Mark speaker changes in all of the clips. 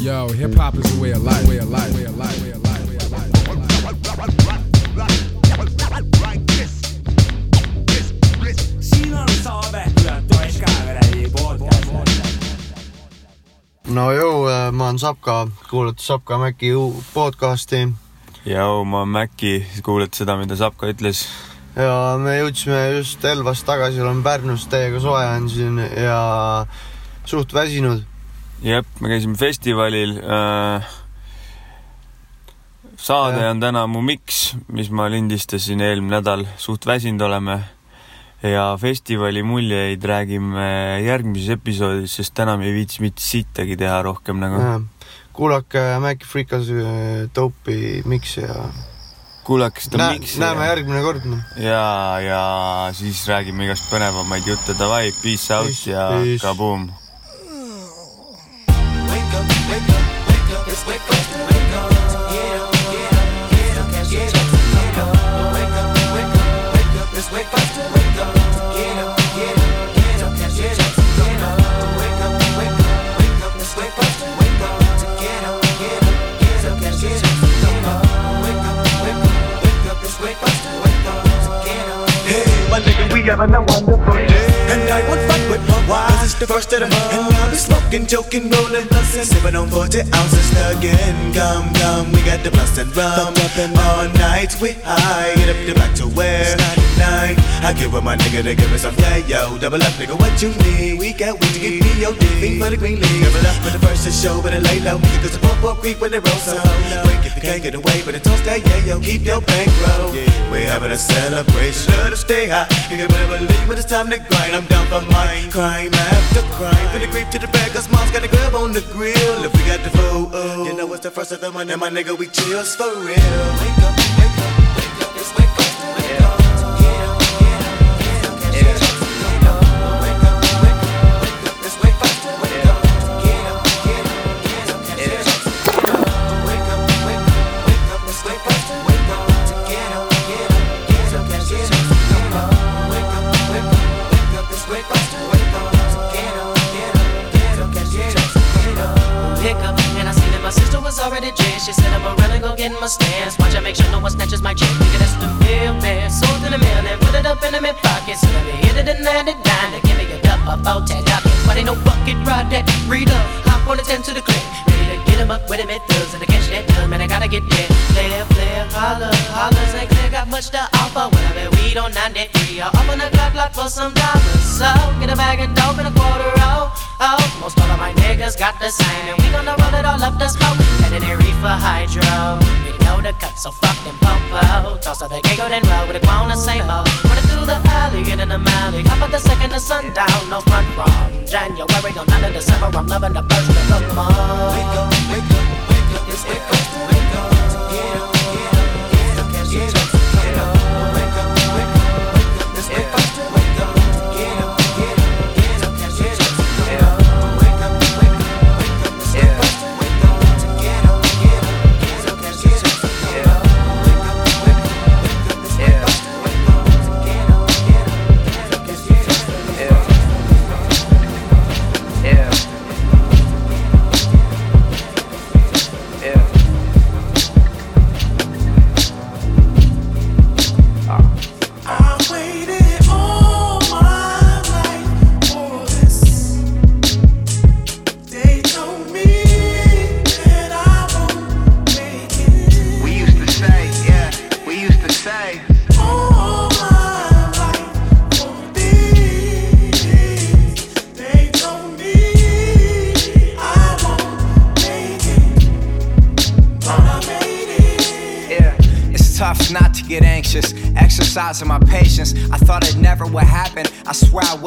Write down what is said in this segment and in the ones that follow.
Speaker 1: Yo, hip hop is a way of life, way of life, way of life, way of life, way of life.
Speaker 2: siin on saade Ületame Käeverevi podcast.
Speaker 3: no jõu, ma olen Sapka, kuulate Sapka Mäki podcasti
Speaker 4: Jau, ma olen Mäkki, kuulad seda, mida Sapka ütles?
Speaker 3: ja me jõudsime just Elvast tagasi, olen Pärnus täiega soe on siin ja suht väsinud.
Speaker 4: jep, me käisime festivalil äh,. saade
Speaker 3: Jah.
Speaker 4: on täna mu Miks, mis ma lindistasin eelmine nädal, suht väsinud oleme. ja festivali muljeid räägime järgmises episoodis, sest täna me ei viitsi mitte sittagi teha rohkem nagu.
Speaker 3: kuulake Mäki Freekas Dope'i miksi ja
Speaker 4: kuulake seda
Speaker 3: Nä,
Speaker 4: Miksi.
Speaker 3: näeme järgmine kord. noh.
Speaker 4: ja, ja siis räägime igast põnevamaid jutte, davai, peace out
Speaker 3: Peace,
Speaker 4: ja
Speaker 3: peace.
Speaker 5: Having a wonderful the first of the month. And I'll be smoking, joking, rolling blunts and sipping on 40 ounces again. Come, come, we got the blunts and rum. All night we high, get up the back to where? Nine. I give up my nigga to give me some yeah, yo. Double up, nigga, what you need? We got weed to get me your dick. Fiend for the green league. Double up for the first to show, but it lay low. Cause the pump up creep when it rolls so Wait if you can't get away, but it toast that yeah, yo. Keep your bankroll. We're having a celebration. Let us stay high. You can better believe when it's time to grind. I'm down for mine. Crime after crime. From the creep to the bag, cause mom's got a grab on the grill. If we got the food, oh, you know it's the first of the month, and my nigga, we chills for real. Wake up,
Speaker 6: my stance. Watch I make sure no one snatches my chick. Nigga, that's the bill, man. Sold in the mail and put it up in the mid pocket. So let me hit it and land it down. Give me a dup up, out ten dollars. But ain't no bucket ride that read up. Hop on the 10 to the click. Ready to get him up with him at thugs and to catch that dub. Man, I gotta get there. Player, player, holler, holler. Ain't clear, got much to offer. When I bet weed on 93. I'll open the clock block for some dollars. So get a bag of dope and a quarter. Oh, most all of my niggas got the same. And we gonna roll it all up the smoke. Headed in reefer hydro. We know the cut, so fuck them popo. Toss up the giggle, then roll with a grown and same old. Running through the alley, get in the alley. Hop at the second the sundown, no front from January on none of December. I'm loving the first of the month.
Speaker 5: Wake up, wake up, wake up, it's wake up, wake up.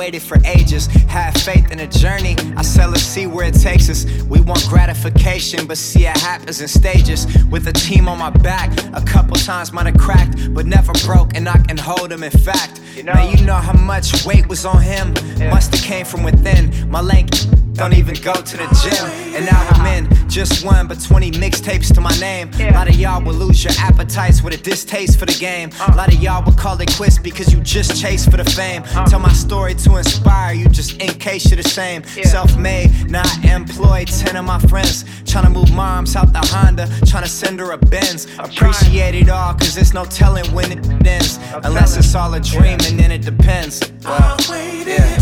Speaker 5: Waited for
Speaker 7: ages. Had faith in the journey. I said, let's see where it takes us. We want gratification, but see it happens in stages. With a team on my back, a couple times might have cracked, but never broke, and I can hold him. In fact, man, you know how much weight was on him. Must have came from within. My lanky don't even go to the gym. And now I'm in just one, but 20 mixtapes to my name. A lot of y'all will lose your appetites with a distaste for the game. A lot of y'all will call it quits because you just chase for the fame. Tell my story to inspire you, just in case you're the same. Self made, not employed. 10 of my friends trying to move moms out the Honda, trying to send her a Benz. Appreciate it all, cause there's no telling when it ends. Unless it's all a dream and then it depends. Well, yeah.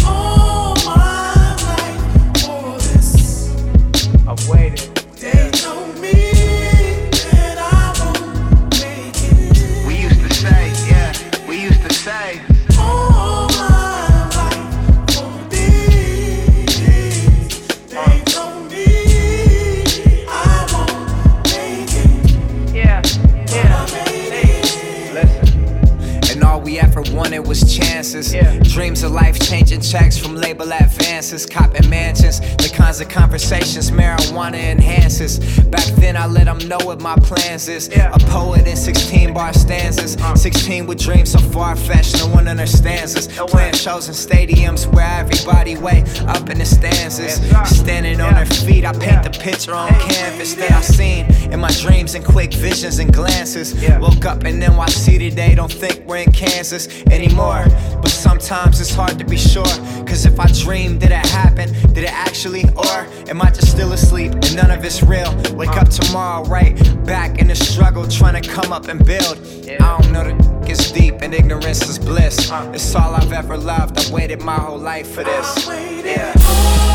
Speaker 7: Marijuana enhances. Back then, I let them know what my plans is. A poet in 16 bar stanzas. 16 with dreams so far fetched, no one understands us. Playing shows in stadiums where everybody way up in the stanzas. Standing on their feet, I paint the picture on canvas that I seen in my dreams and quick visions and glances. Woke up in NYC today, don't think we're in Kansas anymore. But sometimes it's hard to be sure. Cause if I dream, did it happen? Did it actually? Or am I just still asleep and none of it's real? Wake up tomorrow, right back in the struggle, trying to come up and build. I don't know the it's deep and ignorance is bliss. It's all I've ever loved. I've waited my whole life for this. Yeah.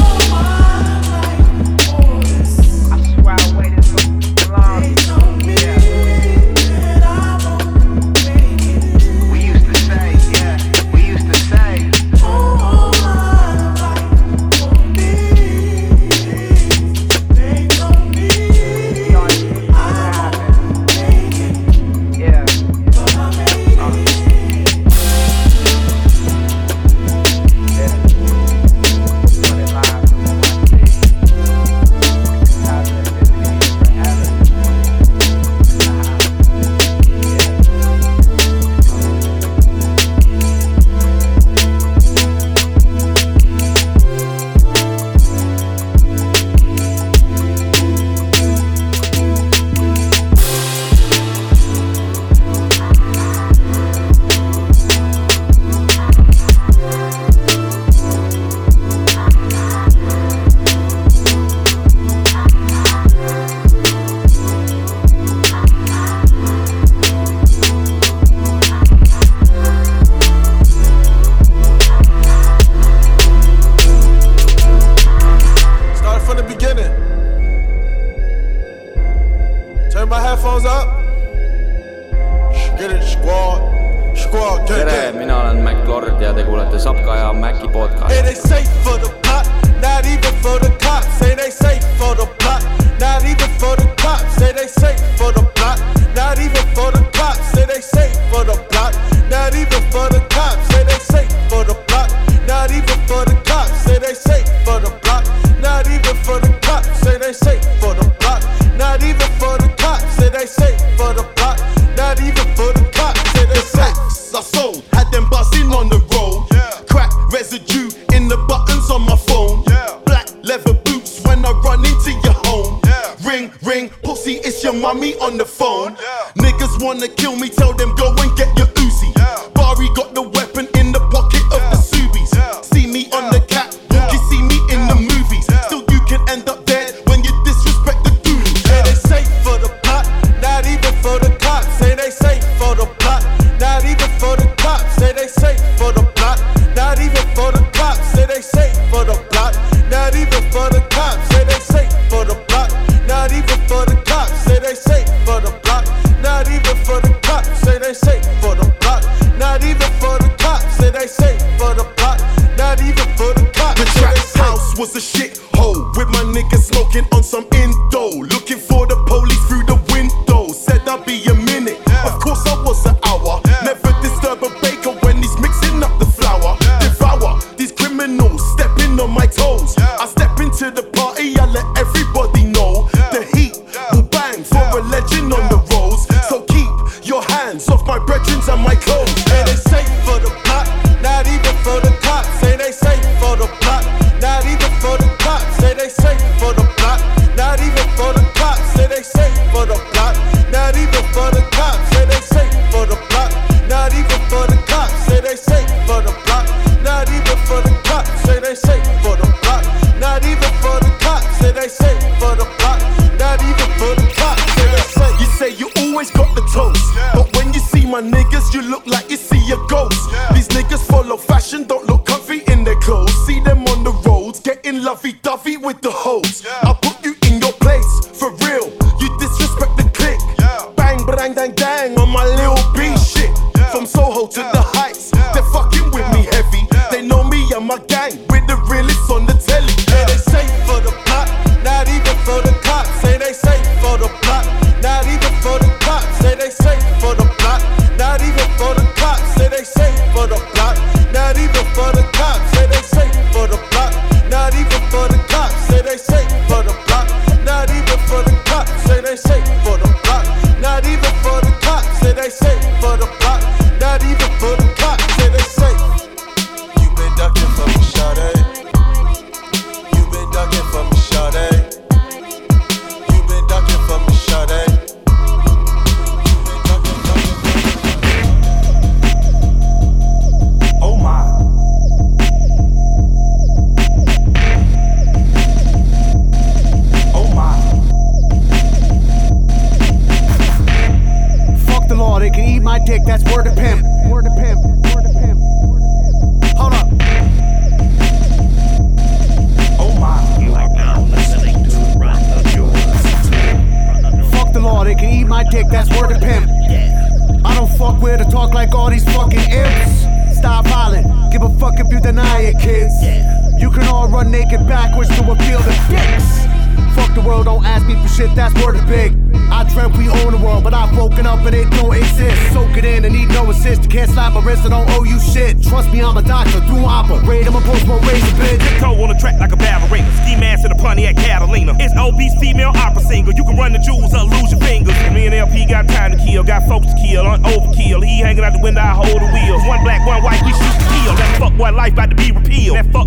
Speaker 8: The
Speaker 9: realest on the telly.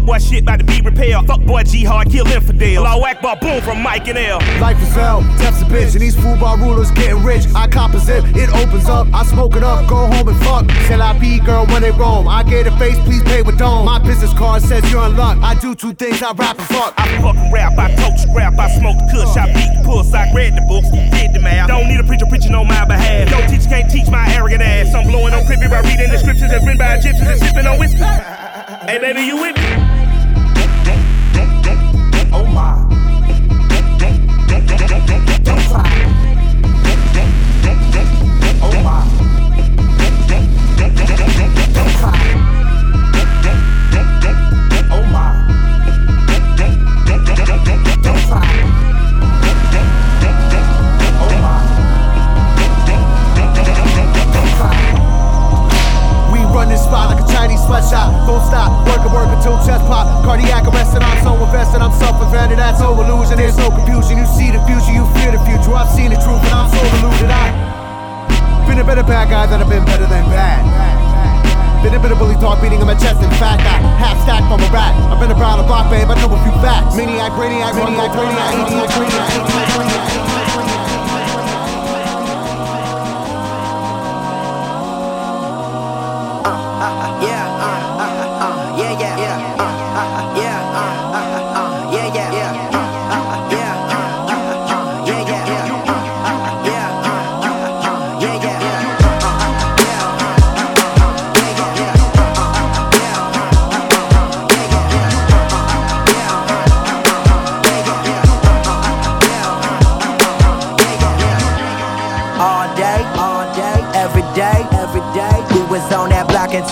Speaker 10: Boy shit about to be repaired. Fuck boy jihad, kill infidel. Law Akbar, boom from Mike and L.
Speaker 11: Life is hell, death's a bitch, and these football rulers getting rich. I composite, it opens up, I smoke it up, go home and fuck. Shall I be girl when they roam? I get a face, please pay with dome. My business card says you're in luck. I do two things, I rap and fuck.
Speaker 10: I fucking rap, I tote scrap, I smoke kush, I beat the puss, I read the books, did the math. Don't need a preacher preaching on my behalf. No teacher can't teach my arrogant ass. I'm blowing on crippy by reading the scriptures that's written by Egyptians and sipping on whiskey. Hey, baby, you with me?
Speaker 11: Spot like a Chinese sweatshop. Don't stop, work and work until chest pop. Cardiac arrested, I'm so invested, I'm self-invented. That's no illusion, there's no confusion. You see the future, you fear the future. I've seen the truth, and I'm so deluded. I've been a better bad guy than I've been better than bad. Been a bit of bully dog beating on my chest and fat guy. Half stack from a rat. I've been around the block, babe. I know a few facts. Maniac, brainiac, maniac, brainiac, maniac, brainiac, maniac, brainiac.
Speaker 12: Yeah, uh, uh, uh,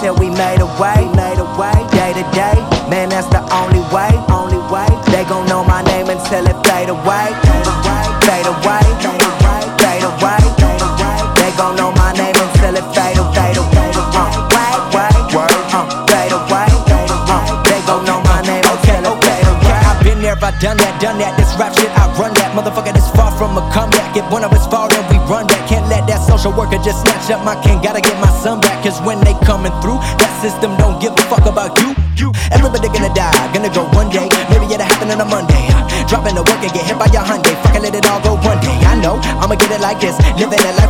Speaker 12: that until we made a way, made a way. Day to day, man, that's the only way, only way. They gon' know my name until it fade away, fade away, fade away, fade away. They gon' know my name until it fade away, fade away, way, way, fade away. They gon' know my name until it fade. I've been there, I done that, done that. This rap shit, I run that. Motherfucker, this far from a comeback. If one of us fall, then we run back. Can't let that social worker just snatch up my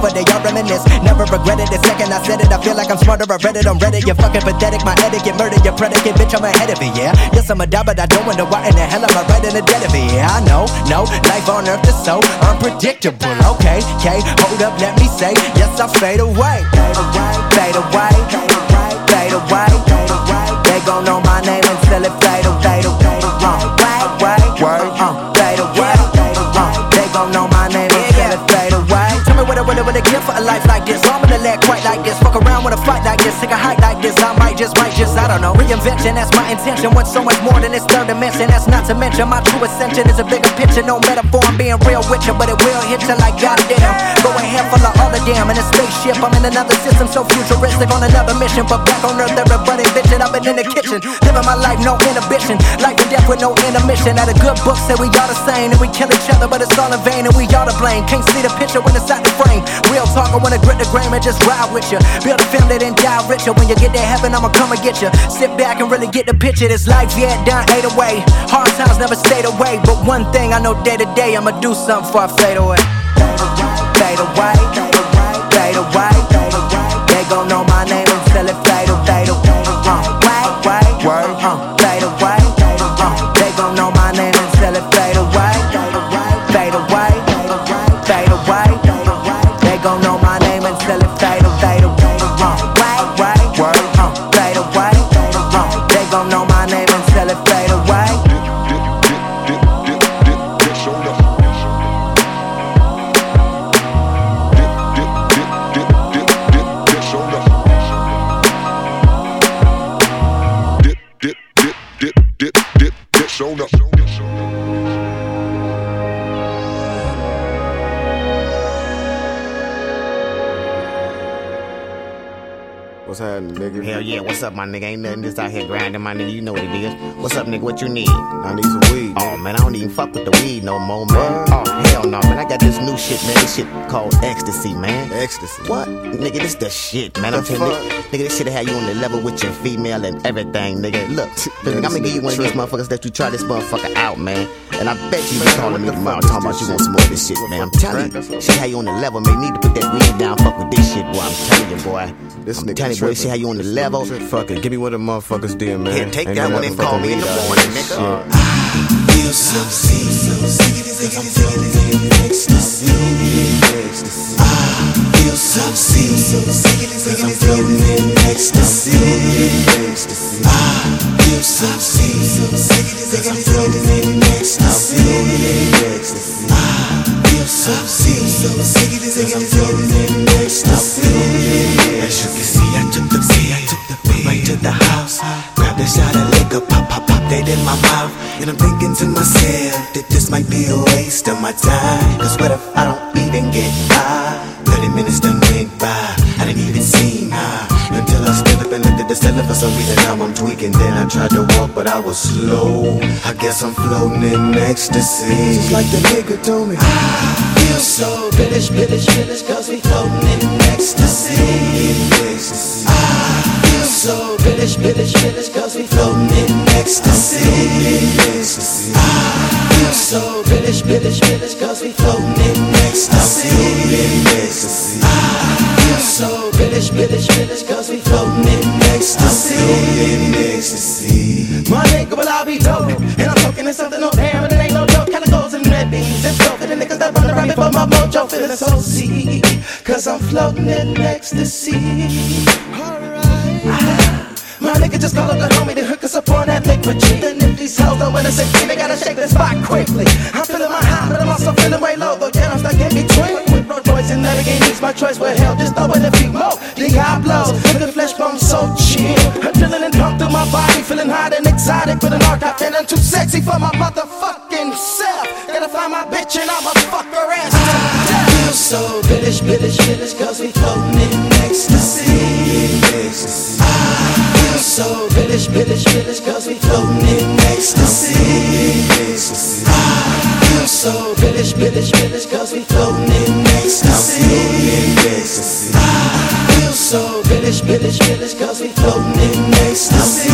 Speaker 12: A where they all reminisce. Never regretted the second I said it. I feel like I'm smarter. I read it on Reddit. You're fucking pathetic. My etiquette, murder your predicate. Bitch, I'm ahead of it. Yeah. Yes, I'm a die, but I don't wonder why in the hell am I right in the dead of it. Yeah, I know. No, life on earth is so unpredictable. Okay, okay. Hold up, let me say. Yes, I fade away. Fade away. Fade away. Fade away. They gon' know my name until it fade away. Fade really, really care for a life like this. I'm gonna let quite like this. Fuck around with a fight like this. Take a hike like this. I might just, might just, I don't know. Reinvention, that's my intention. What's so much more than this third dimension? That's not to mention my true ascension is a bigger picture. No metaphor, I'm being real with you, but it will hit you like goddamn. Go ahead, full of all the damn. In a spaceship, I'm in another system so futuristic on another mission. But back on earth, everybody bitching. I've been in the kitchen, living my life, no inhibition. Death with no intermission. At a good book said we all the same, and we kill each other, but it's all in vain, and we all to blame. Can't see the picture when it's out the frame. Real talk, I wanna grit the grain and just ride with you. Build a family, then die richer. When you get to heaven, I'ma come and get you. Sit back and really get the picture. This life, yeah, done ate away. Hard times never stayed away. But one thing I know day to day, I'ma do something before I fade away. Fade away, fade away. They gon' know my name
Speaker 13: nigga.
Speaker 14: You know what it is. What's up, nigga? What you need?
Speaker 13: I need some weed.
Speaker 14: Oh, man, I don't even fuck with the weed no more, man. Oh, hell no, man. I got this new shit, man. This shit called ecstasy, man.
Speaker 13: Ecstasy?
Speaker 14: What? Nigga, this the shit, man. I'm telling you. Nigga, this shit have you on the level with your female and everything, nigga. Look, look I'm gonna give you one of these motherfuckers that you try this motherfucker out, man. And I bet you be calling me tomorrow talking about you want some more of this shit, man. I'm telling you. She have you on the level, man. You need to put that weed down, fuck with this shit, boy. I'm telling you, boy.
Speaker 13: This
Speaker 14: I'm
Speaker 13: nigga
Speaker 14: telling you, boy, she
Speaker 13: tripping.
Speaker 14: have you on the level.
Speaker 13: Fuck it, give me what the motherfuckers did, man.
Speaker 14: Here, take
Speaker 13: Ain't
Speaker 14: that
Speaker 13: no
Speaker 14: one and call me in the
Speaker 13: weed out
Speaker 14: morning,
Speaker 13: here.
Speaker 14: nigga.
Speaker 13: Shit.
Speaker 5: Feel so seen, so sickety, sickety, sickety, ecstasy. I feel so seen, so sickety, sickety, sickety, ecstasy. I feel so seen, so sickety, sickety, sickety, ecstasy. I feel so seen, so sickety, sickety, sickety, ecstasy. As you can see, I took the see, I took the pill right to the house. Grabbed a shot of liquor, pop, pop, pop that in my mouth. And I'm thinking to myself that this might be a waste of my time. Cause what if I don't even get high? 30 minutes done went by, I didn't even see high. I stood up and looked at the cellar for some reason now I'm tweaking. Then I tried to walk, but I was slow. I guess I'm floating in ecstasy. Just like the nigga told me. I feel so billish, billish, billish, cause we floating in ecstasy. ecstasy. I feel so billish, billish, billish, cause we floating in ecstasy. ecstasy. I so billish, billish, billish, cause we floating in ecstasy. I feel so billish, billish, billish, cause we floating in ecstasy. ecstasy. My nigga, well, I'll be dope. And I'm talking to something, no damn, but it ain't no joke. Calicos and red beans and dope. And the niggas that run around before my mojo feeling so sick. Cause I'm floating in ecstasy. Ah, My nigga just call up the homie to hook us up on that liquid G. And if these hoes don't wanna say they gotta shake this spot quickly. I'm feeling my high, but I'm also feeling way low. Though, yeah, I'm stuck in between. With Rolls Royce and Lamborghinis, my choice. Well, hell, just throw in a few more. Diablos, with the flesh bone so chill. Adrenaline pump through my body, feeling hot and exotic. With an arc, I feeling too sexy for my motherfucking self. Gotta find my bitch and I'ma fuck her ass. I feel so billish, billish, billish, cause we floating in ecstasy. Billish, billish, cause we floating in ecstasy. Ah, ecstasy. I feel so billish, billish, billish, cause we floating in ecstasy. Ah, ecstasy. I feel so billish, billish, billish, cause we floating in ecstasy.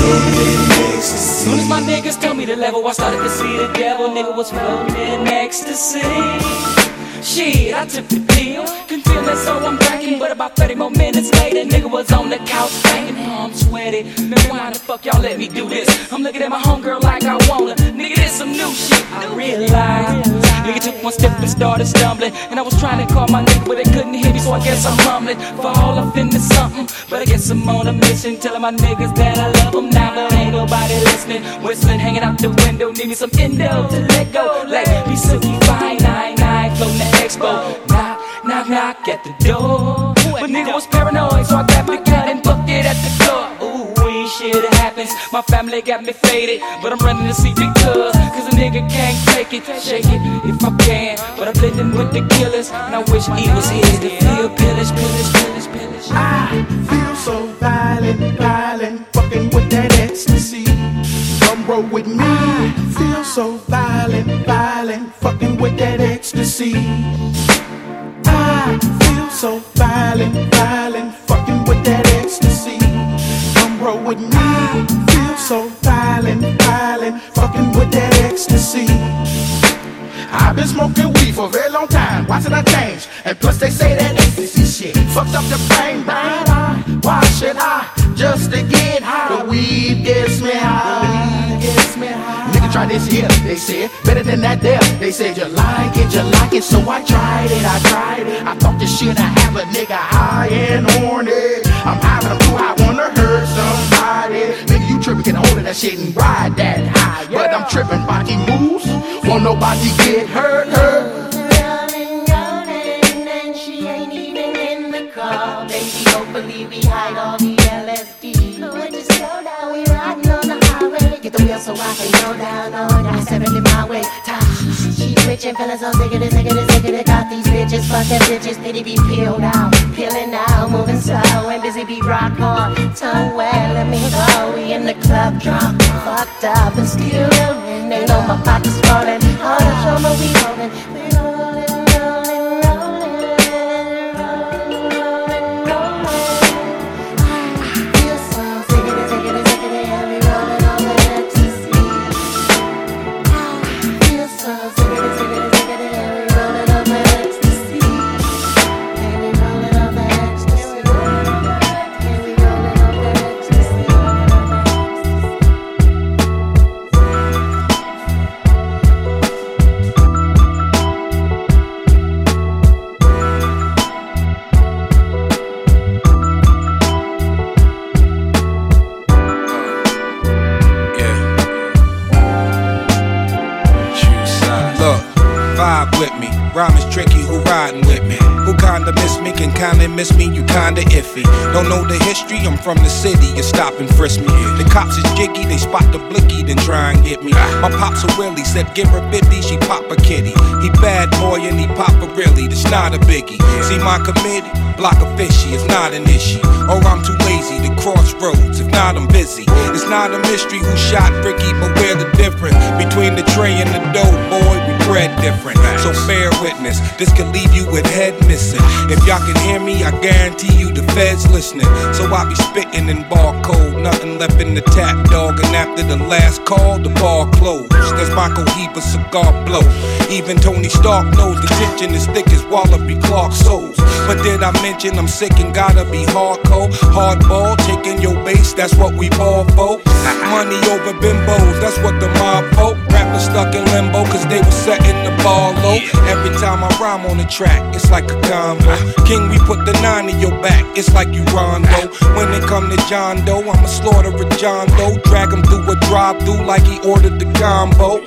Speaker 15: Soon as my niggas told me the level, I started to see the devil. Nigga was floating in ecstasy. Shit, I took the pill. Couldn't feel it, so I'm drinking. But about 30 more minutes later, nigga was on the couch banging. Oh, I'm sweaty. Man, why the fuck y'all let me do this? I'm looking at my homegirl like I wanna. Nigga, this some new shit. I realized. Nigga took one step and started stumbling. And I was trying to call my nigga, but they couldn't hear me, so I guess I'm mumbling. Fall off into something. But I guess I'm on a mission. Telling my niggas that I love them now, but ain't nobody listening. Whistling, hanging out the window. Need me some endo to let go. Like, be silky fine, nine, nine, floating expo. Knock, knock, knock at the door. But nigga was paranoid, so I grabbed the gun and booked it at the door. Ooh, we shit happens. My family got me faded, but I'm running to see big cuz. Cause a nigga can't take it, shake it if I can. But I'm blending with the killers, and I wish he was here to feel pillage, pillage, pillage, pillage.
Speaker 16: I feel so violent, violent, fucking with that ecstasy. Come roll with me. I feel so violent, violent, fucking with that ecstasy. I feel so violent, violent, fucking with that ecstasy. Come roll with me. Feel so violent, violent, fucking with that ecstasy. I've been smoking weed for a very long time. Why should I change? And plus they say that ecstasy shit fucked up the brain, brain. Why should I just to get high? The weed gets me high. Try this here, they said better than that there. They said you like it, you like it, so I tried it, I tried it. I thought this shit I have a nigga high and horny. I'm high, but I'm too high, wanna hurt somebody. Nigga, you tripping, get hold of that shit and ride that high. But I'm tripping, body moves, won't nobody get hurt, hurt.
Speaker 17: So I can go down, oh, down, seven in my way. She's rich and feeling so sick of it, sick of it, sick of it. Got these bitches, fuck them bitches, pity be peeled out, peeling out, moving slow and busy be rock hard. Tongue well, let me go. We in the club, drunk, fucked up and still. They know my pockets falling. All the my we holding.
Speaker 18: With. Rhyme is tricky, who riding with me? Who kinda miss me, can kinda miss me, you kinda iffy. Don't know the history, I'm from the city, you stop and frisk me. The cops is jiggy, they spot the blicky, then try and get me. My pops a willie, said give her 50, she pop a kitty. He bad boy and he pop a really, that's not a biggie. See my committee, block a fishy, it's not an issue. Or I'm too lazy to cross roads, if not I'm busy. It's not a mystery who shot Ricky, but we're the difference between the tray and the dough, boy, bred different. So bear witness, this could leave you with head missing. If y'all can hear me, I guarantee you the feds listening. So I be spitting in bar code, nothing left in the tap, dog. And after the last call, the bar closed. That's my Cohiba cigar blow. Even Tony Stark knows the tension is thick as Wallabee Clark soles. But did I mention I'm sick and gotta be hardcore? Hardball, taking your base, that's what we ball for. Money over bimbos, that's what the mob folk. Rappers stuck in limbo, cause they was setting the ball low. Every time I rhyme on the track, it's like a combo. King, we put the nine in your back, it's like you Rondo. When it come to John Doe, I'ma slaughter a John Doe. Drag him through a drive through like he ordered the combo.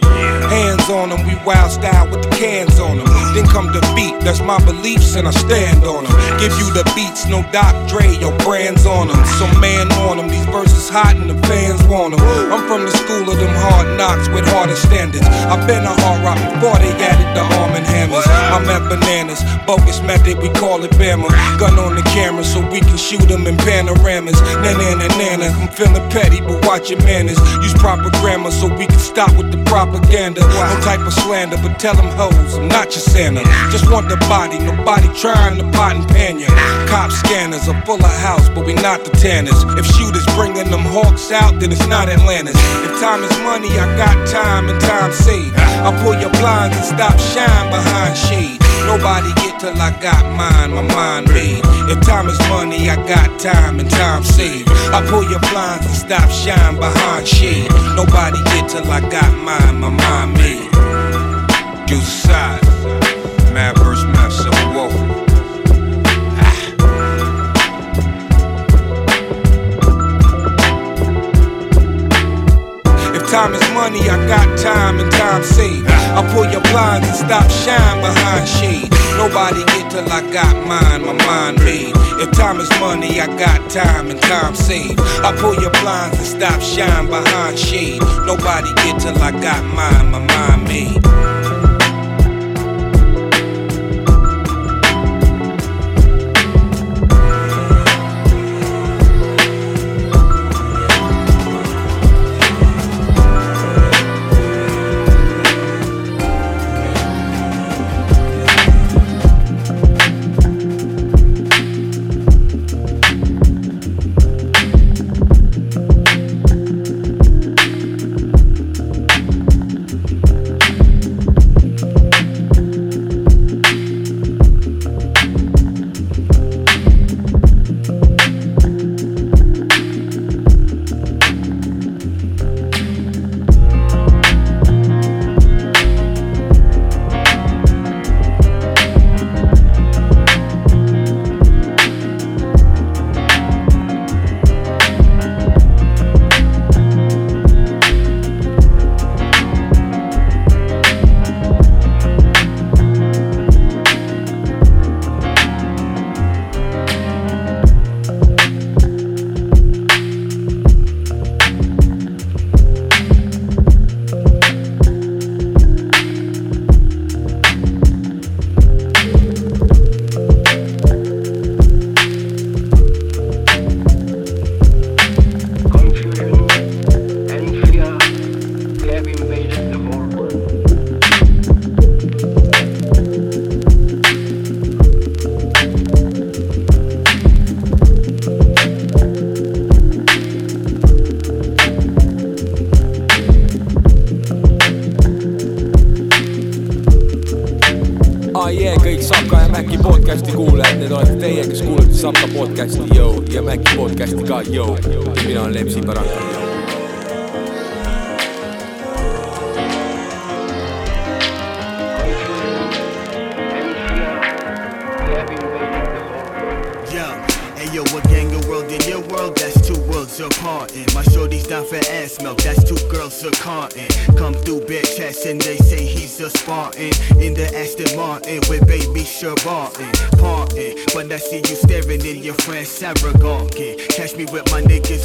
Speaker 18: Hands on him, we wild style with the cans on them. Then come the beat, that's my beliefs and I stand on them. Give you the beats, no Doc Dre, your brands on them. So man on them, these verses hot and the fans want them. I'm from the school of them hard knocks with harder standards. I've been a hard rock before they added the arm and hammers. I'm at bananas, bogus method, we call it Bama. Gun on the camera so we can shoot them in panoramas. Nana, nana, nana, I'm feeling petty, but watch your manners. Use proper grammar so we can stop with the propaganda. No type of slander, but Tell them hoes, I'm not your Santa. Just want the body, nobody trying to pot and pan ya. Cop scanners are full of house, but we not the tanners. If shooters bringing them hawks out, then it's not Atlantis. If time is money, I got time and time saved. I'll pull your blinds and stop shine behind shade. Nobody get till I got mine, my mind made. If time is money, I got time and time saved. I pull your blinds and stop shine behind shade. Nobody get till I got mine, my mind made. Juice side, mad time is money, I got time and time saved. I pull your blinds and stop shine behind shade. Nobody get till I got mine, my mind made. If time is money, I got time and time saved. I pull your blinds and stop shine behind shade. Nobody get till I got mine, my mind made.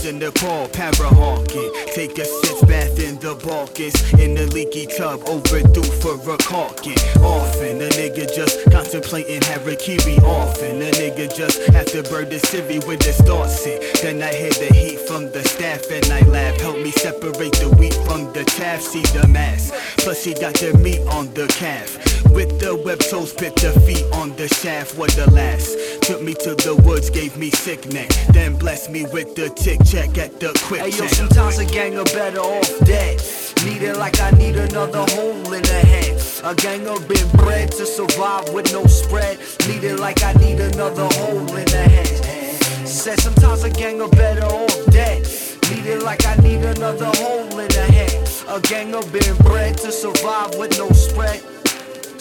Speaker 9: In the Paul, para honking. Take a six bath in the Balkans. In the leaky tub, overdue for a caulking. Often, a nigga just contemplating Harakiri. Often, a nigga just after bird the Siri with his thoughts in. Then I hear the heat from the staff and I laugh. Help me separate the wheat from the chaff. See the mass. Plus, she got the meat on the calf. With the web toes, bit the feet on the shaft. What the last? Took me to the woods, gave me sick neck. Then blessed me with the tick check at the quick
Speaker 19: Hey yo, sometimes a gang are better off dead. Need it like I need another hole in the head. A gang have been bred to survive with no spread. Need it like I need another hole in the head. Said sometimes a gang are better off dead. Need it like I need another hole in the head. A gang have been bred to survive with no spread.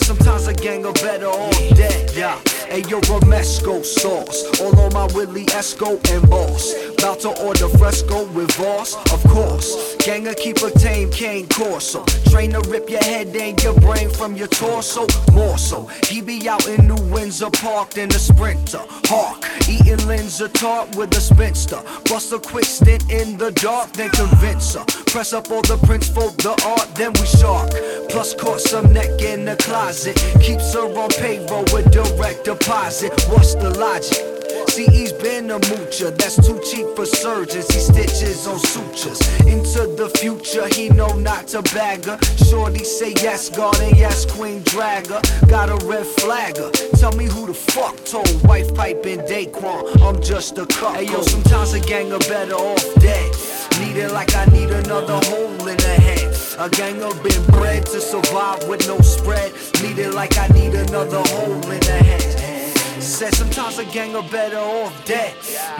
Speaker 19: Sometimes a gang better off dead. Yeah. Hey, yo, Romesco sauce. All on my Willie Esco and boss. About to order fresco with Voss, of course. Ganger keep a tame cane corso. Train to rip your head and your brain from your torso. More so. He be out in New Windsor parked in a sprinter. Hawk. Eating Linzer tart with a spinster. Bust a quick stint in the dark, then convince her. Press up all the prints for the art, then we shark. Plus caught some neck in the closet. Keeps her on payroll with direct deposit. What's the logic? See, he's been a moocher, that's too cheap for surgeons. He stitches on sutures. Into the future, he know not to bag her. Shorty say yes, God, and yes, Queen Dragger. Got a red flagger. Tell me who the fuck told wife piping Daquan. I'm just a cup. Hey yo, sometimes a gang are better off dead. Need it like I need another hole in the head. A gang up been bred to survive with no spread. Need it like I need another hole in the head. Said sometimes a gang are better off dead.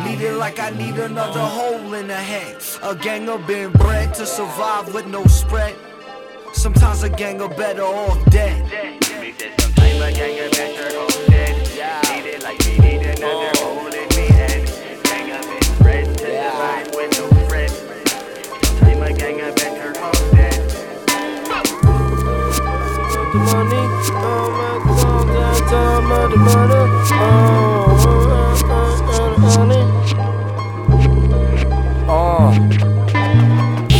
Speaker 19: Need it like I need another hole in the head. A gang up been bred to survive with no spread. Sometimes a gang are better off dead.
Speaker 20: Sometimes a gang are better off dead. Need it like we need another
Speaker 21: money, oh my god, that time of the money, oh,
Speaker 22: Uh.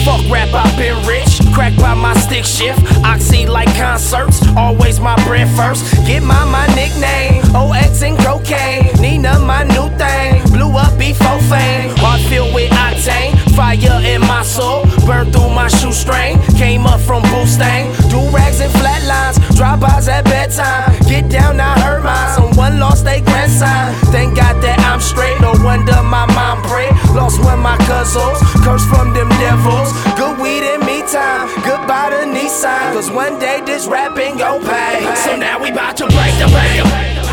Speaker 22: Fuck rap, I've been rich. Crack by my stick shift. Oxy like concerts. Always my bread first. Get my my nickname. OX and cocaine. Nina, my new thing. Blew up before fame. Heart filled with octane. Fire in my soul. Burn through my shoestring. Came up from Boostang. Do rags and flatlines. Drive-bys at bedtime. Get down, I heard mine. Someone lost their grandson. Thank God that I'm straight. No wonder my mom prayed. Lost one my cousins. Curse from them devils. Good weed and me time. Goodbye to Nissan. Cause one day this rapping gon' pay. So now we bout to break the bank.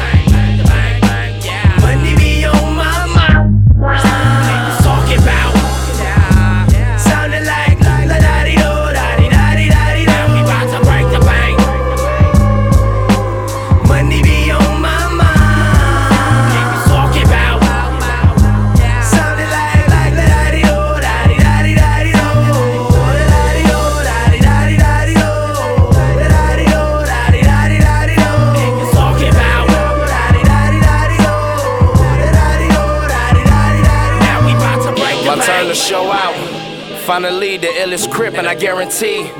Speaker 21: Finally, the illest crip, and I guarantee.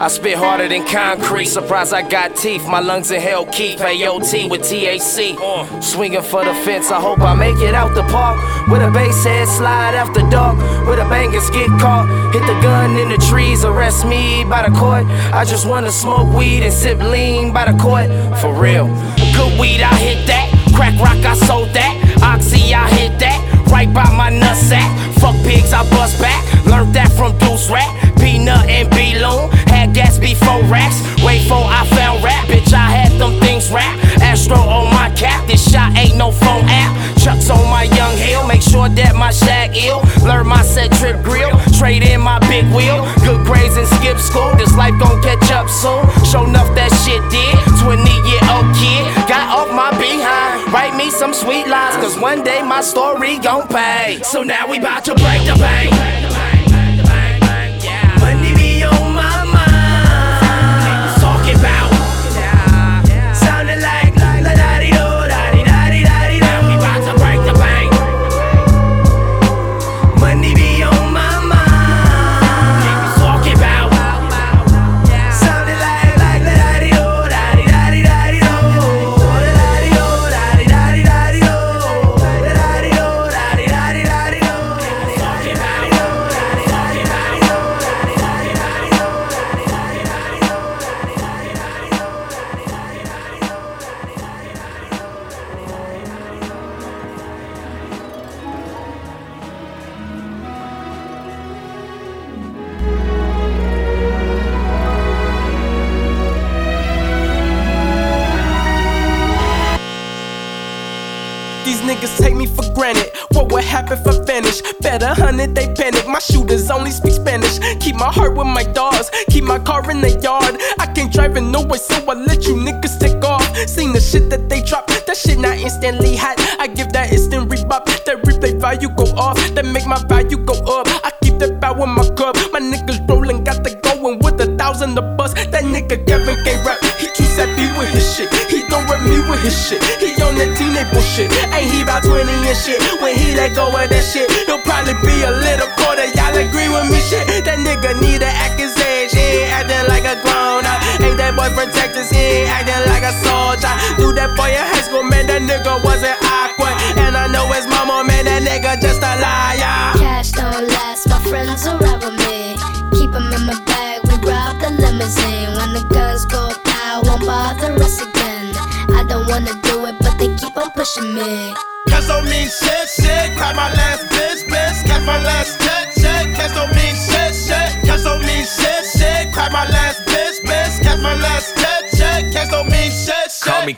Speaker 21: I spit harder than concrete. Surprise, I got teeth. My lungs in hell keep AOT with TAC. Swinging for the fence. I hope I make it out the park. With a bass head slide after dark. With a bangers get caught. Hit the gun in the trees. Arrest me by the court. I just wanna smoke weed and sip lean by the court. For real.
Speaker 22: Good weed, I hit that. Crack rock, I sold that. Oxy, I hit that. Right by my nutsack. Fuck pigs, I bust back. Learned that from Deuce Rat. Peanut and B-Loon. Had gas before racks. Wait for I found rap. Bitch, I had them things rap. Astro on my cap. This shot ain't no phone app. Chucks on my young hill. Make sure that my shag ill. Learn my set trip grill. Trade in my big wheel. Good grades and skip school. This life gon' catch up soon. Show enough that shit did. 20 year old kid. Got off my behind. Write me some sweet lines. Cause one day my story gon' pay. So now we bout to break the bank.
Speaker 23: Only speak Spanish. Keep my heart with my dogs. Keep my car in the yard. I can't drive in no way, so I let you niggas take off. Seen the shit that they drop. That shit not instantly hot. I give that instant rebop. That replay value go off. That make my value go up. I keep that bow in my cup. My niggas rolling, got the going with a thousand the bus. That nigga Kevin can't rap. He too savvy with his shit. He don't rap me with his shit. He on that teenage bullshit. Ain't he about 20 and shit? When he let go of that shit, he'll probably be a little nigga wasn't awkward. And I know his mama made that nigga just a liar. Cash don't last, my friends are out with me. Keep them in my bag, we rob the limousine. When the guns go pow, won't bother us again. I don't
Speaker 24: wanna do it, but they keep on pushing me.
Speaker 23: Cash don't mean shit, shit. grab my last bitch, bitch. Catch my last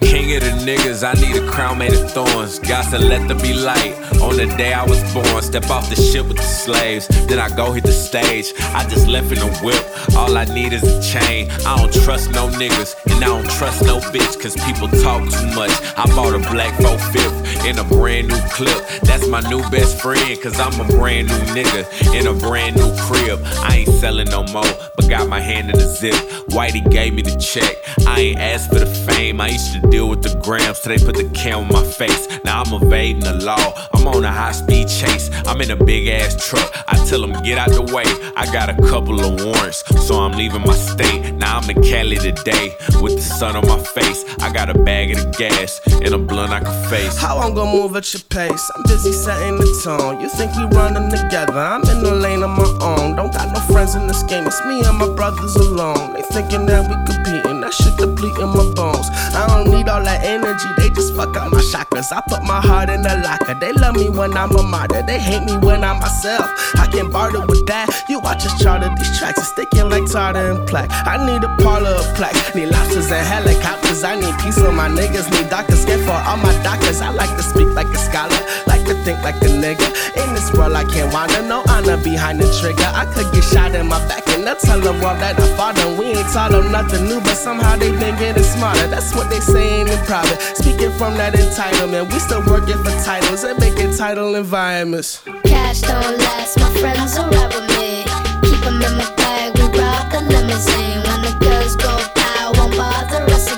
Speaker 25: King of the niggas, I need a crown made of thorns. Got to let there be light on the day I was born. Step off the ship with the slaves, then I go hit the stage. I just left in a whip, all I need is a chain. I don't trust no niggas, and I don't trust no bitch, cause people talk too much. I bought a black 4 5th in a brand new clip. That's my new best friend, cause I'm a brand new nigga in a brand new crib. I ain't selling no more, but got my hand in the zip. Whitey gave me the check. I ain't asked for the fame. I used to deal with the grams so they put the cam on my face. Now I'm evading the law. I'm on a high speed chase. I'm in a big ass truck. I tell them get out the way. I got a couple of warrants, so I'm leaving my state. Now I'm in Cali today with the sun on my face. I got a bag of the gas and a blunt I can face.
Speaker 23: How I'm move at your pace? I'm busy setting the tone. You think we running together? I'm in the lane of my own. Don't got no friends in this game. It's me and my brothers alone. They thinking that we competing. That shit depleting my bones. I don't need all that energy. They just fuck up my chakras. I put my heart in the locker. They love me when I'm a martyr. They hate me when I'm myself. I can't barter with that. You watch us charter these tracks. It's sticking like tartar and plaque. I need a parlor of plaque. Need lobsters and helicopters. I need peace on my niggas. Need doctors. Get for all my doctors. I like to speak like a scholar. Like to think like a nigga. In this world, I can't wander. No honor behind the trigger. I could get shot in my back and they'll tell the world that I fought them. We ain't taught them nothing new, but somehow they been getting smarter. That's what they saying in private. Speaking from that entitlement, we still working for titles and making title environments.
Speaker 24: Cash don't last, my friends will ride with me. Keep 'em in my bag, we ride the limousine. When the girls go by, won't bother us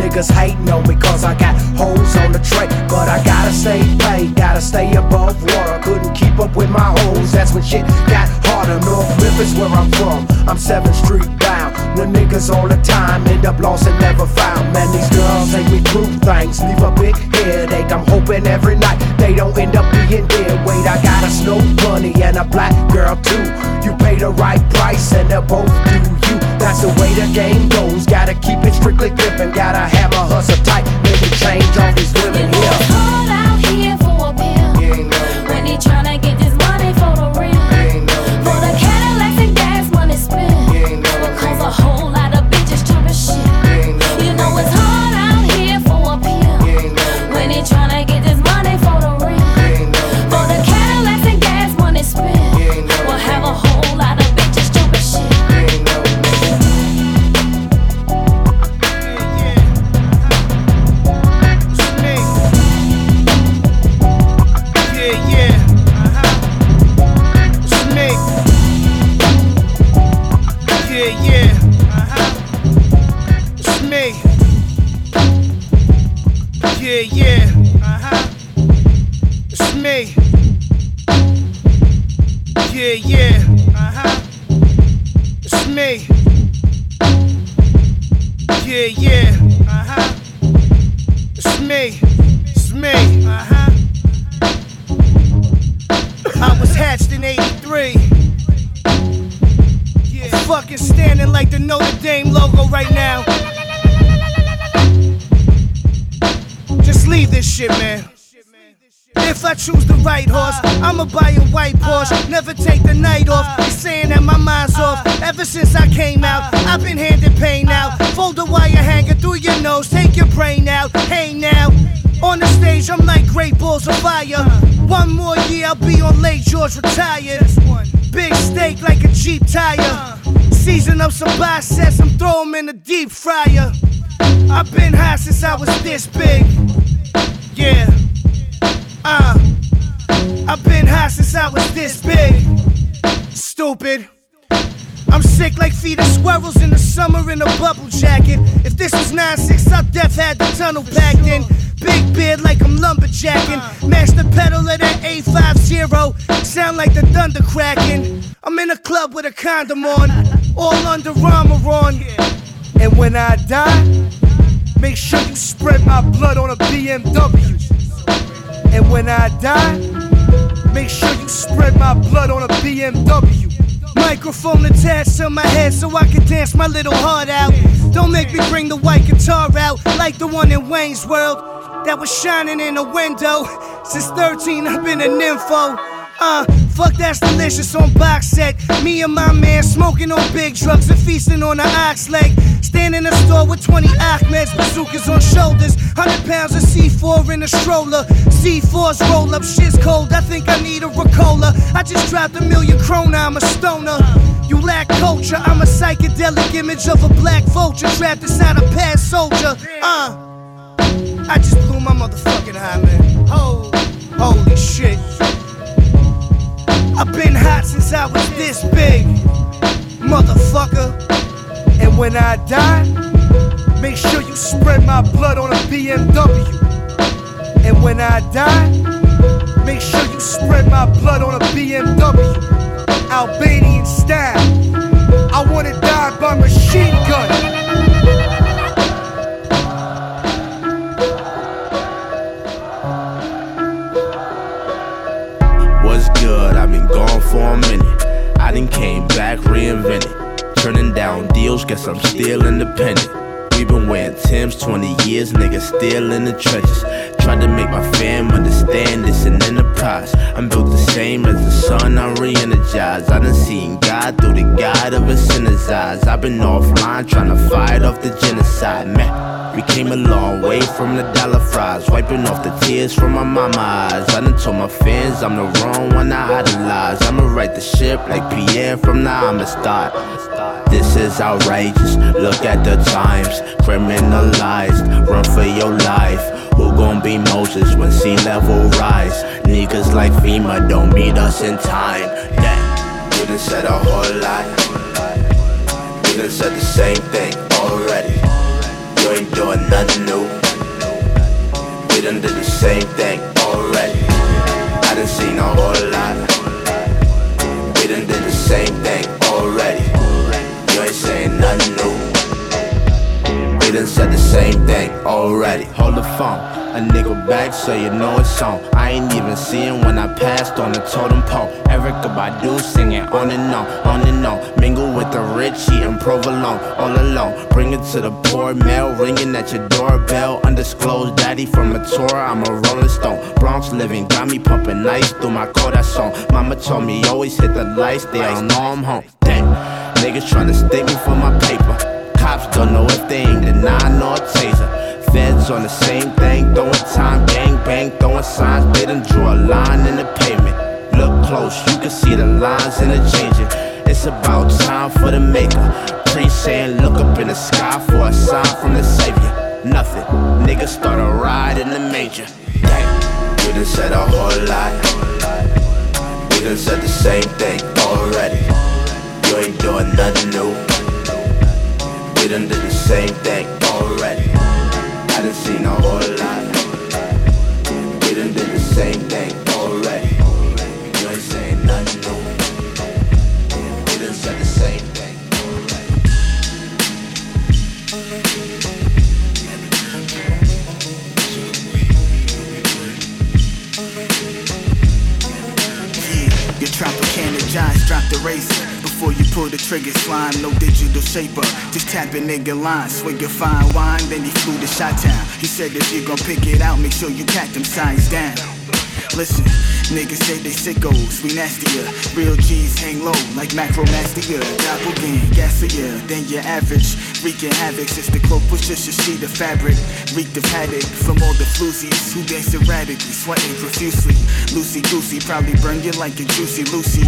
Speaker 19: Niggas hating on me cause I got holes on the tray. But I gotta stay paid, gotta stay above water. Couldn't keep up with my hoes, that's when shit got harder. North Memphis, where I'm from, I'm 7th Street bound. When niggas all the time end up lost and never found. Man, these girls take me through things, leave a big headache. I'm hoping every night they don't end up being dead. Wait, I got a snow bunny and a black girl too. You pay the right price and they'll both do. That's the way the game goes. Gotta keep it strictly clipping. Gotta have a hustle tight. Maybe change all these women here
Speaker 26: 83. Yeah. I'm fucking standing like the Notre Dame logo right now. Just leave this shit, man. If I choose the right horse, I'ma buy a white Porsche. Never take the night off. They saying that my mind's off. Ever since I came out, I've been handed pain out. Fold the wire hanger through your nose, take your brain out. Hey now. On the stage, I'm like great balls of fire. One more year, I'll be on Lake George retired. Big steak like a Jeep tire. Season up some biceps, I'm throw 'em in the deep fryer. I've been high since I was this big. Yeah. Uh. I've been high since I was this big. Stupid. I'm sick like feet of squirrels in the summer in a bubble jacket. If this was 9-6, I'd def had the tunnel packed in. Big beard like I'm lumberjacking. Mash the pedal of that 850. Sound like the thunder cracking. I'm in a club with a condom on. All under armor on.
Speaker 11: And when I die, make sure you spread my blood on a BMW. And when I die, make sure you spread my blood on a BMW.
Speaker 26: Microphone attached to my head so I can dance my little heart out. Don't make me bring the white guitar out like the one in Wayne's World that was shining in a window. Since 13, I've been a nympho. Uh, fuck that's delicious on box set. Me and my man smoking on big drugs and feasting on the ox leg. Stand in a store with 20 Ahmeds, bazookas on shoulders. 100 pounds of C4 in a stroller. C4's roll up, shit's cold. I think I need a Ricola. I just dropped a million krona, I'm a stoner. You lack culture, I'm a psychedelic image of a black vulture trapped inside a past soldier. Uh, I just blew my motherfucking high, man. Oh, holy shit. I've been hot since I was this big, motherfucker.
Speaker 11: And when I die, make sure you spread my blood on a BMW. And when I die, make sure you spread my blood on a BMW. Albanian style. I wanna die by machine gun.
Speaker 27: Done came back reinvented. Turning down deals, guess I'm still independent. We been wearing Tim's 20 years, nigga, still in the trenches. Tried to make my fam understand this an I'm built the same as the sun, I'm re energized. I done seen God through the guide of a sinner's eyes. I've been offline trying to fight off the genocide, man. We came a long way from the dollar fries, wiping off the tears from my mama eyes. I done told my fans I'm the wrong one I idolize. I'ma right the ship like Pierre from the Amistad. This is outrageous. Look at the times, criminalized. Run for your life. Who gon' be Moses when sea level rise? Niggas like FEMA don't meet us in time. Damn, you done said a whole lot. You done said the same thing already. You ain't doing nothing new. We done did the same thing already. I done seen a Hold the phone. A nigga back so you know it's on. I ain't even seeing when I passed on the totem pole. Erykah Badu singing on and on, on and on. Mingle with the rich, eating provolone, all alone. Bring it to the poor, mail ringing at your doorbell. Undisclosed daddy from a tour, I'm a rolling stone. Bronx living got me pumping ice through my song. Mama told me always hit the lights, they don't know I'm home. Damn, niggas tryna stick me for my paper. Cops don't know if they ain't denying or taser. Feds on the same thing, throwing time, gang bang, throwing signs. They done drew a line in the pavement. Look close, you can see the lines interchanging. It's about time for the maker. Pre saying, look up in the sky for a sign from the savior. Nothing, niggas start a ride in the major. Damn, we done said a whole lot. We done said the same thing already. You ain't doing nothing new. We done did the same thing already. Done seen a whole lot.
Speaker 28: Done the same thing already. You
Speaker 27: ain't saying nothing new. Done said the same thing already.
Speaker 28: Tropicana Giants drop the race pull the trigger, slime, no digital shaper. Just tap a nigga line, swing your fine wine, then he flew to Shot Town. He said if you gon' pick it out, make sure you pat them signs down. Listen, niggas say they sickos, we nastier. Real G's hang low like macromastia. Doppelgang, gassier than your average. Wreaking havoc since the cloak was just a sheet of fabric. Reeked of haddock from all the floozies who dance erratically, sweating profusely. Loosey goosey, probably burn you like a juicy Lucy.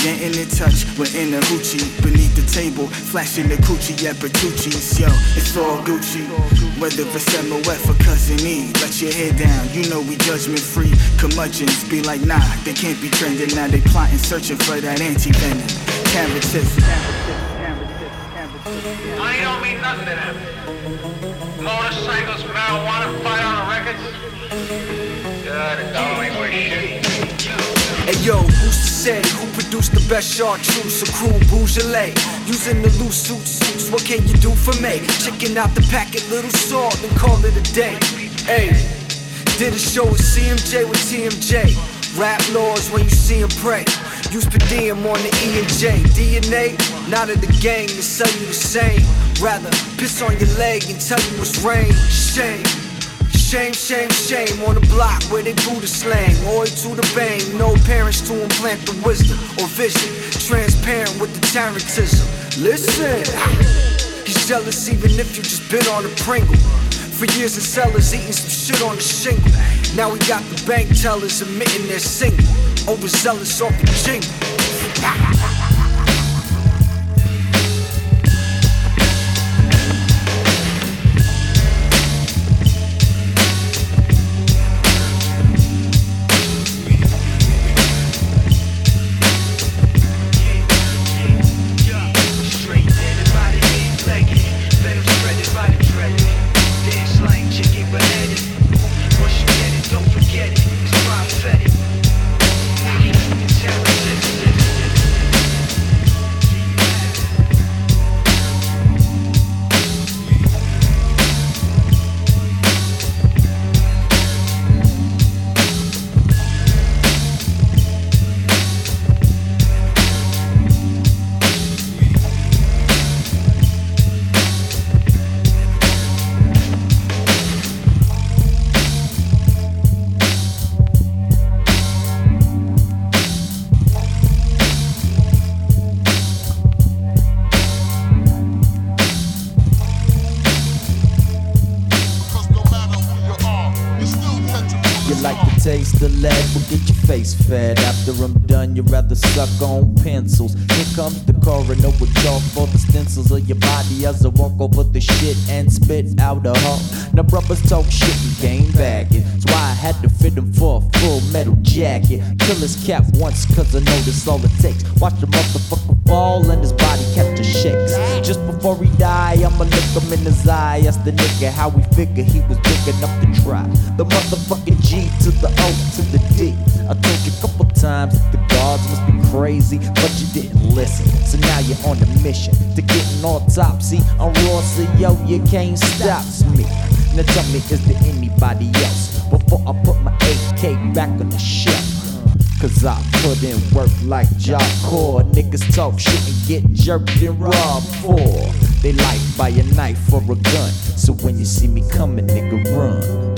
Speaker 28: Getting in touch with inner hoochie beneath the table, flashing the coochie at Bertucci's. Yo, it's all Gucci. Whether it's MOF or Cousin E, let your head down. You know we judgment free. Curmudgeons be like, nah, they can't be trending. Now they plotting, searching for that anti venom. Carrot tips.
Speaker 29: Money don't mean nothing to them. Motorcycles, marijuana, fight on the records. God, it don't worth shit.
Speaker 19: Hey yo, who's to say who produced the best chartreuse? A crew Beaujolais. Using the loose suit suits, what can you do for me? Checking out the packet, little salt, and call it a day. Hey, did a show with CMJ with TMJ. Rap laws when you see him pray. Use per diem on the E and J. DNA, not of the gang to sell you the same. Rather, piss on your leg and tell you it's rain. Shame. Shame, shame, shame on the block where they Buddha slang. Oi to the bang, no parents to implant the wisdom or vision. Transparent with the tarantism. Listen, he's jealous even if you just been on a Pringle. For years in cellars eating some shit on the shingle. Now we got the bank tellers admitting they're single. Overzealous off the jingle.
Speaker 30: Now talk shit and came back. That's why I had to fit him for a full metal jacket. Kill his cap once, cause I know that's all it takes. Watch the motherfucker fall and his body kept a shakes. Just before he die, I'ma look him in his eye. Ask the nigga how he figure he was big enough to try. The motherfucking G to the O to the D. I told you a couple times the guards must be crazy, but you didn't listen. So now you're on a mission to get an autopsy on Raw, so yo, you can't stop me. Now tell me, is there anybody else before I put my AK back on the shelf? Cause I put in work like Jock Core. Niggas talk shit and get jerked and robbed for. They like buy a knife or a gun. So when you see me coming, nigga, run.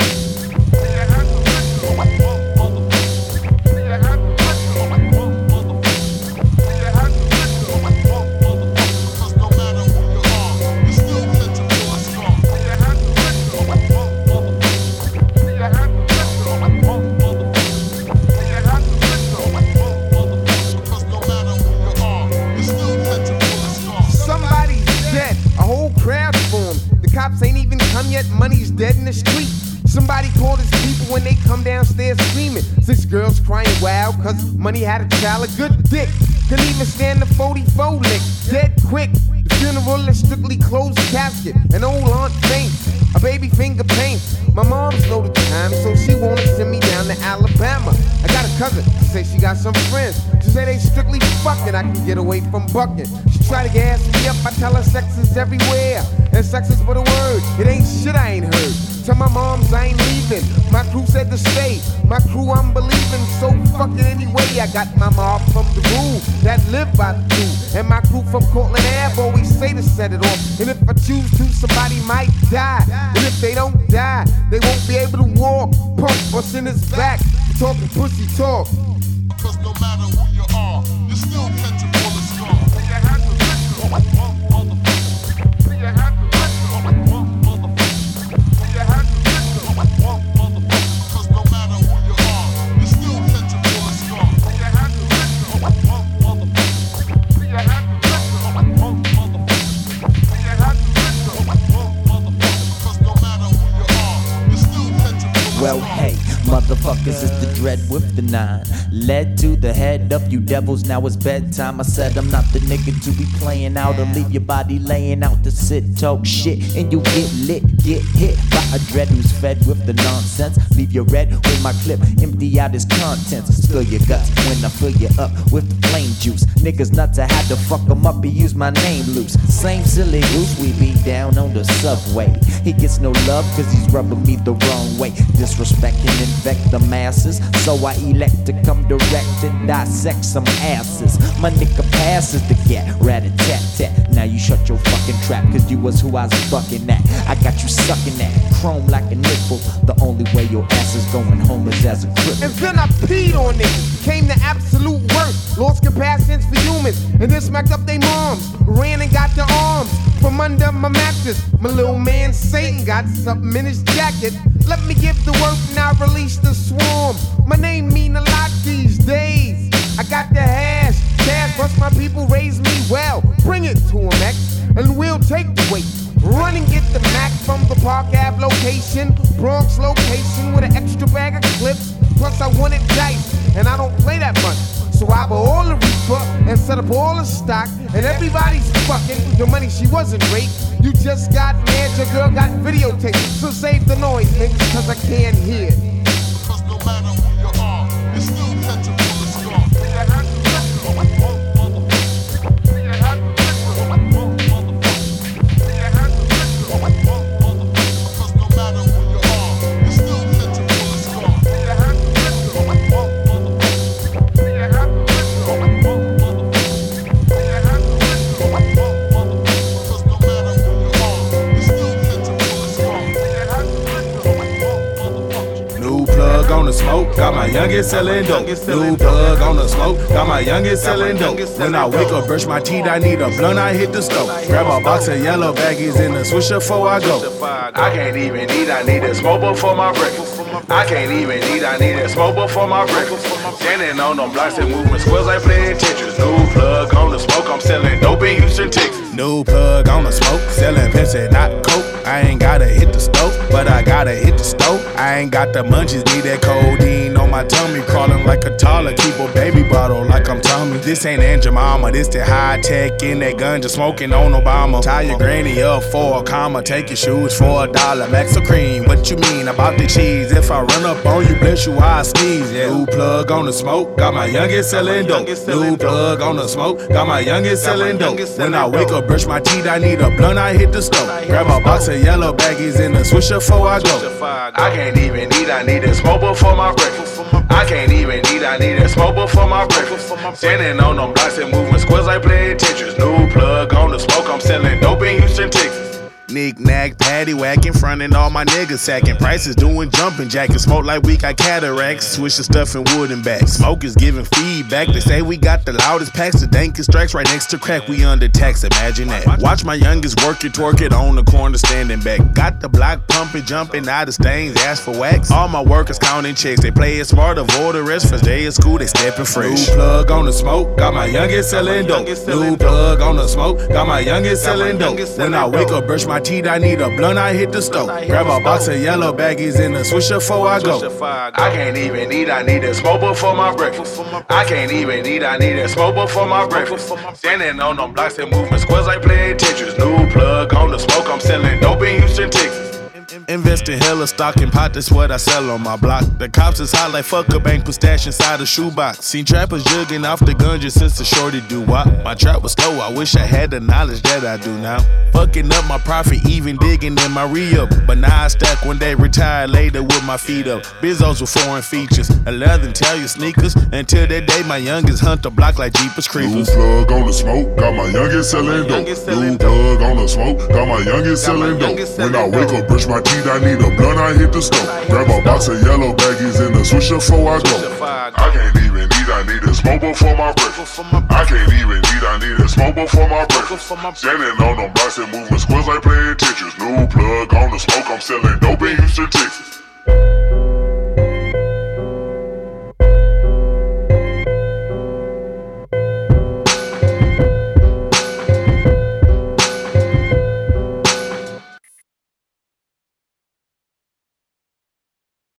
Speaker 31: Cause money had a child, a good dick. Couldn't even stand the 44 lick, dead quick. The funeral is strictly closed casket. An old aunt faints, a baby finger paint. My mom's low the time, so she wanna send me down to Alabama. I got a cousin. She say she got some friends. She say they strictly fucking. I can get away from bucking. She try to gas me up. I tell her sex is everywhere. And sex is but a word. It ain't shit I ain't heard. Tell my moms I ain't leaving. My crew said to stay. My crew I'm believing. So fucking anyway. I got my mob from the rule that live by the crew. And my crew from Cortland Ave always say to set it off. And if I choose to, somebody might die. And if they don't die, they won't be able to walk. Punk what's in his back. Talking pussy talk.
Speaker 30: Dread the nine. Led to the head of you devils, now it's bedtime. I said I'm not the nigga to be playing out or leave your body laying out to sit, talk shit, and you get lit, get hit by a dread who's fed with the nonsense. Leave your red with my clip, empty out his contents. Spill your guts when I fill you up with the flame juice. Niggas nuts, I had to fuck 'em up, he used my name loose. Same silly goose we be down on the subway. He gets no love cause he's rubbing me the wrong way. Disrespect and infect the masses. So I elect to come direct and dissect some asses. My nigga passes the gat, rat a tat tat. Now you shut your fucking trap cause you was who I was fucking at. I got you sucking that chrome like a nipple. The only way your ass is going home is as a cripple.
Speaker 31: And then I peed on it, Came to absolute worst. Lost compassions for humans. And then smacked up they moms. Ran and got the arms from under my mattress. My little man Satan got something in his jacket. Let me give the work, I release the swarm. My name mean a lot these days. I got the hash, cash, plus my people raise me well. Bring it to to 'em, X, and we'll take the weight. Run and get the Mac from the Park Ave location, Bronx location with an extra bag of clips. Plus I want it dice, and I don't play that much. So I bought all the reefer and set up all the stock, and everybody's fucking. your money she wasn't raped. You just got mad, your girl got videotaped. So save the noise, niggas, cause I can't hear.
Speaker 28: Youngest selling dope. New plug on the smoke, got my youngest selling dope. When I wake up, brush my teeth, I need a blunt, I hit the stove. Grab a box of yellow baggies in the swisher before I go. I can't even eat, I need a smoke before my breakfast. I can't even eat, I need a smoke before my breakfast. Standing on them blocks and moving squares like playing Tetris. New plug on the smoke, I'm selling dope in Houston, Texas. New plug on the smoke, selling Pepsi, not Coke. I ain't gotta hit the stove, but I gotta hit the stove. I ain't got the munchies, need that codeine on my tummy. Crawling like a toddler, keep a baby bottle like I'm Tommy. This ain't Aunt Jemima, this the high tech in that gun, just smoking on Obama. Tie your granny up for a comma, take your shoes for a dollar. Max of cream, what you mean about the cheese? If I run up on you, bless you, I sneeze. Yeah. New plug on the smoke, got my youngest selling dope. New plug on the smoke, got my youngest selling dope. When I wake up, brush my teeth, I need a blunt, I hit the stove. Grab a box of yellow baggies and a swisher before I go. I can't even eat, I need a smoke before my breakfast. I can't even eat, I need a smoke before my breakfast. Standing on them blocks and moving squares like playing Tetris. New plug on the smoke, I'm selling dope in Houston, Texas. Nick nack, patty whacking, frontin' all my niggas sacking. Prices doing jumping jackets, smoke like we got cataracts. Switch the stuff in wood and back. Smokers giving feedback. They say we got the loudest packs, the dankest strikes right next to crack. We under tax, imagine that. Watch my youngest work it, twerk it on the corner, standing back. Got the block pumping, jumping out of stains, ask for wax. All my workers counting checks, they play it smart, avoid the rest. First day of school, they stepping fresh. New plug on the smoke, got my youngest selling dope. New plug on the smoke, got my youngest selling dope. When I wake up, brush my teeth, I need a blunt, I hit the stove. Grab a box of yellow baggies in the swisher before I go. I can't even eat, I need a smoke before my breakfast. I can't even eat, I need a smoke before my breakfast. Standing on them blocks and moving squares like playing Tetris. New plug on the smoke, I'm selling dope in Houston, Texas. Invest in hella stock and pot, that's what I sell on my block. The cops is hot like fuck a bank, put stash inside a shoebox. Seen trappers jugging off the gun just since the shorty do wop. My trap was slow, I wish I had the knowledge that I do now. Fucking up my profit, even digging in my re up. But now I stack when they retire later with my feet up. Bizos with foreign features, a leather you sneakers. Until that day, my youngest hunt the block like Jeepers
Speaker 32: New
Speaker 28: Creepers.
Speaker 32: plug on the smoke, got my youngest selling dope. New plug on the smoke, got my youngest selling dope. When I wake up, brush my peed, I need a blunt, I hit the stove. Grab a box of yellow baggies and a swisher before I go. I can't even eat, I need a smoke before my breakfast. I can't even eat, I need a smoke before my breakfast. Standing on them blocks and moving squares like playing Tetris. New plug on the smoke, I'm selling dope in Houston, Texas.